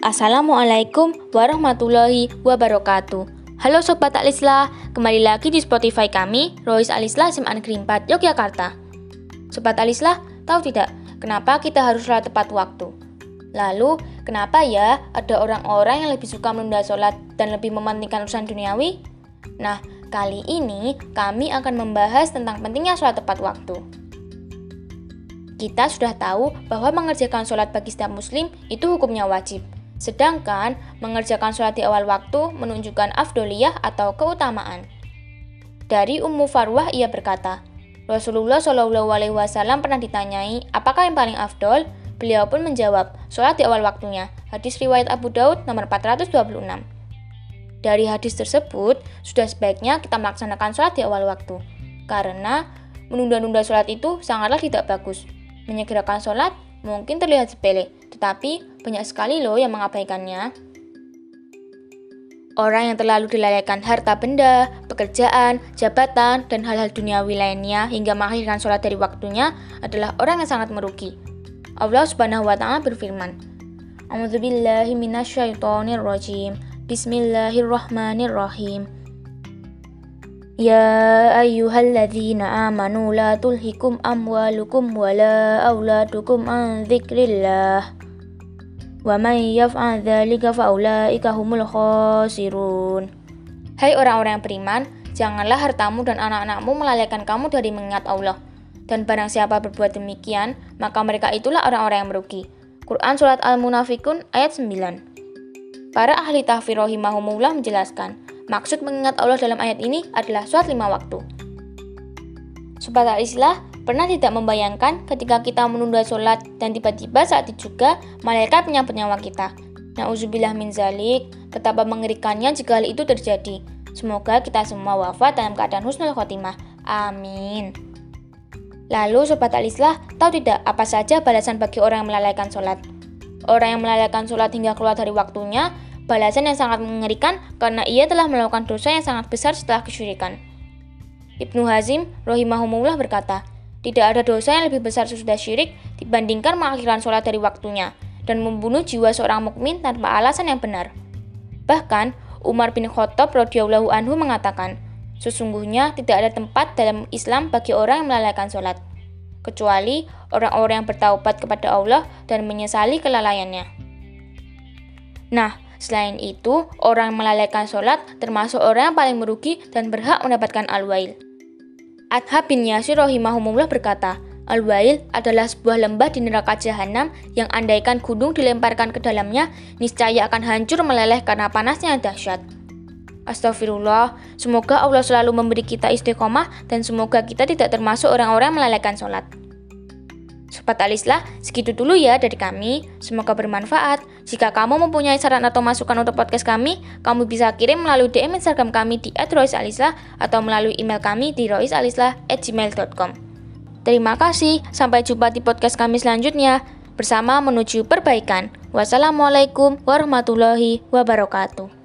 Assalamualaikum warahmatullahi wabarakatuh. Halo Sobat Alisla, kembali lagi di Spotify kami, Rois Alisla Negeri 4 Yogyakarta. Sobat Alisla, tahu tidak kenapa kita harus sholat tepat waktu? Lalu, kenapa ya ada orang-orang yang lebih suka menunda sholat dan lebih mementingkan urusan duniawi? Nah, kali ini kami akan membahas tentang pentingnya sholat tepat waktu. Kita sudah tahu bahwa mengerjakan sholat bagi setiap muslim itu hukumnya wajib. Sedangkan mengerjakan sholat di awal waktu menunjukkan afdoliyah atau keutamaan. Dari Ummu Farwah ia berkata, Rasulullah Wasallam pernah ditanyai apakah yang paling afdol. Beliau pun menjawab, sholat di awal waktunya. Hadis riwayat Abu Daud nomor 426. Dari hadis tersebut, sudah sebaiknya kita melaksanakan sholat di awal waktu. Karena menunda-nunda sholat itu sangatlah tidak bagus. Menyegerakan sholat mungkin terlihat sepele, tetapi banyak sekali loh yang mengabaikannya. Orang yang terlalu dilalaikan harta benda, pekerjaan, jabatan, dan hal-hal duniawi lainnya hingga mengakhirkan sholat dari waktunya adalah orang yang sangat merugi. Allah Subhanahu wa taala berfirman, A'udzubillahi minasyaitonirrajim. Bismillahirrahmanirrahim. Ya ayyuhalladzina amanu la tulhikum amwalukum wala auladukum an dzikrillah. Wa may yaf'al dzalika faulaika humul. Hai orang-orang yang beriman, janganlah hartamu dan anak-anakmu melalaikan kamu dari mengingat Allah. Dan barang siapa berbuat demikian, maka mereka itulah orang-orang yang merugi. Quran Surat Al-Munafikun ayat 9 Para ahli tahfir rahimahumullah menjelaskan, maksud mengingat Allah dalam ayat ini adalah suat lima waktu. Sobat Islah, Pernah tidak membayangkan ketika kita menunda sholat dan tiba-tiba saat itu juga malaikat menyambut nyawa kita? Nauzubillah min zalik, betapa mengerikannya jika hal itu terjadi. Semoga kita semua wafat dalam keadaan husnul khotimah. Amin. Lalu Sobat Alislah, tahu tidak apa saja balasan bagi orang yang melalaikan sholat? Orang yang melalaikan sholat hingga keluar dari waktunya, balasan yang sangat mengerikan karena ia telah melakukan dosa yang sangat besar setelah kesyirikan. Ibnu Hazim rohimahumullah berkata, tidak ada dosa yang lebih besar sesudah syirik dibandingkan mengakhirkan sholat dari waktunya dan membunuh jiwa seorang mukmin tanpa alasan yang benar. Bahkan, Umar bin Khattab radhiyallahu anhu mengatakan, sesungguhnya tidak ada tempat dalam Islam bagi orang yang melalaikan sholat, kecuali orang-orang yang bertaubat kepada Allah dan menyesali kelalaiannya. Nah, selain itu, orang yang melalaikan sholat termasuk orang yang paling merugi dan berhak mendapatkan al-wail. Adha bin Yasir rahimahumullah berkata, Al-Wail adalah sebuah lembah di neraka jahanam yang andaikan gunung dilemparkan ke dalamnya, niscaya akan hancur meleleh karena panasnya yang dahsyat. Astagfirullah, semoga Allah selalu memberi kita istiqomah dan semoga kita tidak termasuk orang-orang melelehkan sholat. Sobat Alislah, segitu dulu ya dari kami. Semoga bermanfaat. Jika kamu mempunyai saran atau masukan untuk podcast kami, kamu bisa kirim melalui DM Instagram kami di @roisalislah atau melalui email kami di roisalislah@gmail.com. Terima kasih. Sampai jumpa di podcast kami selanjutnya bersama menuju perbaikan. Wassalamualaikum warahmatullahi wabarakatuh.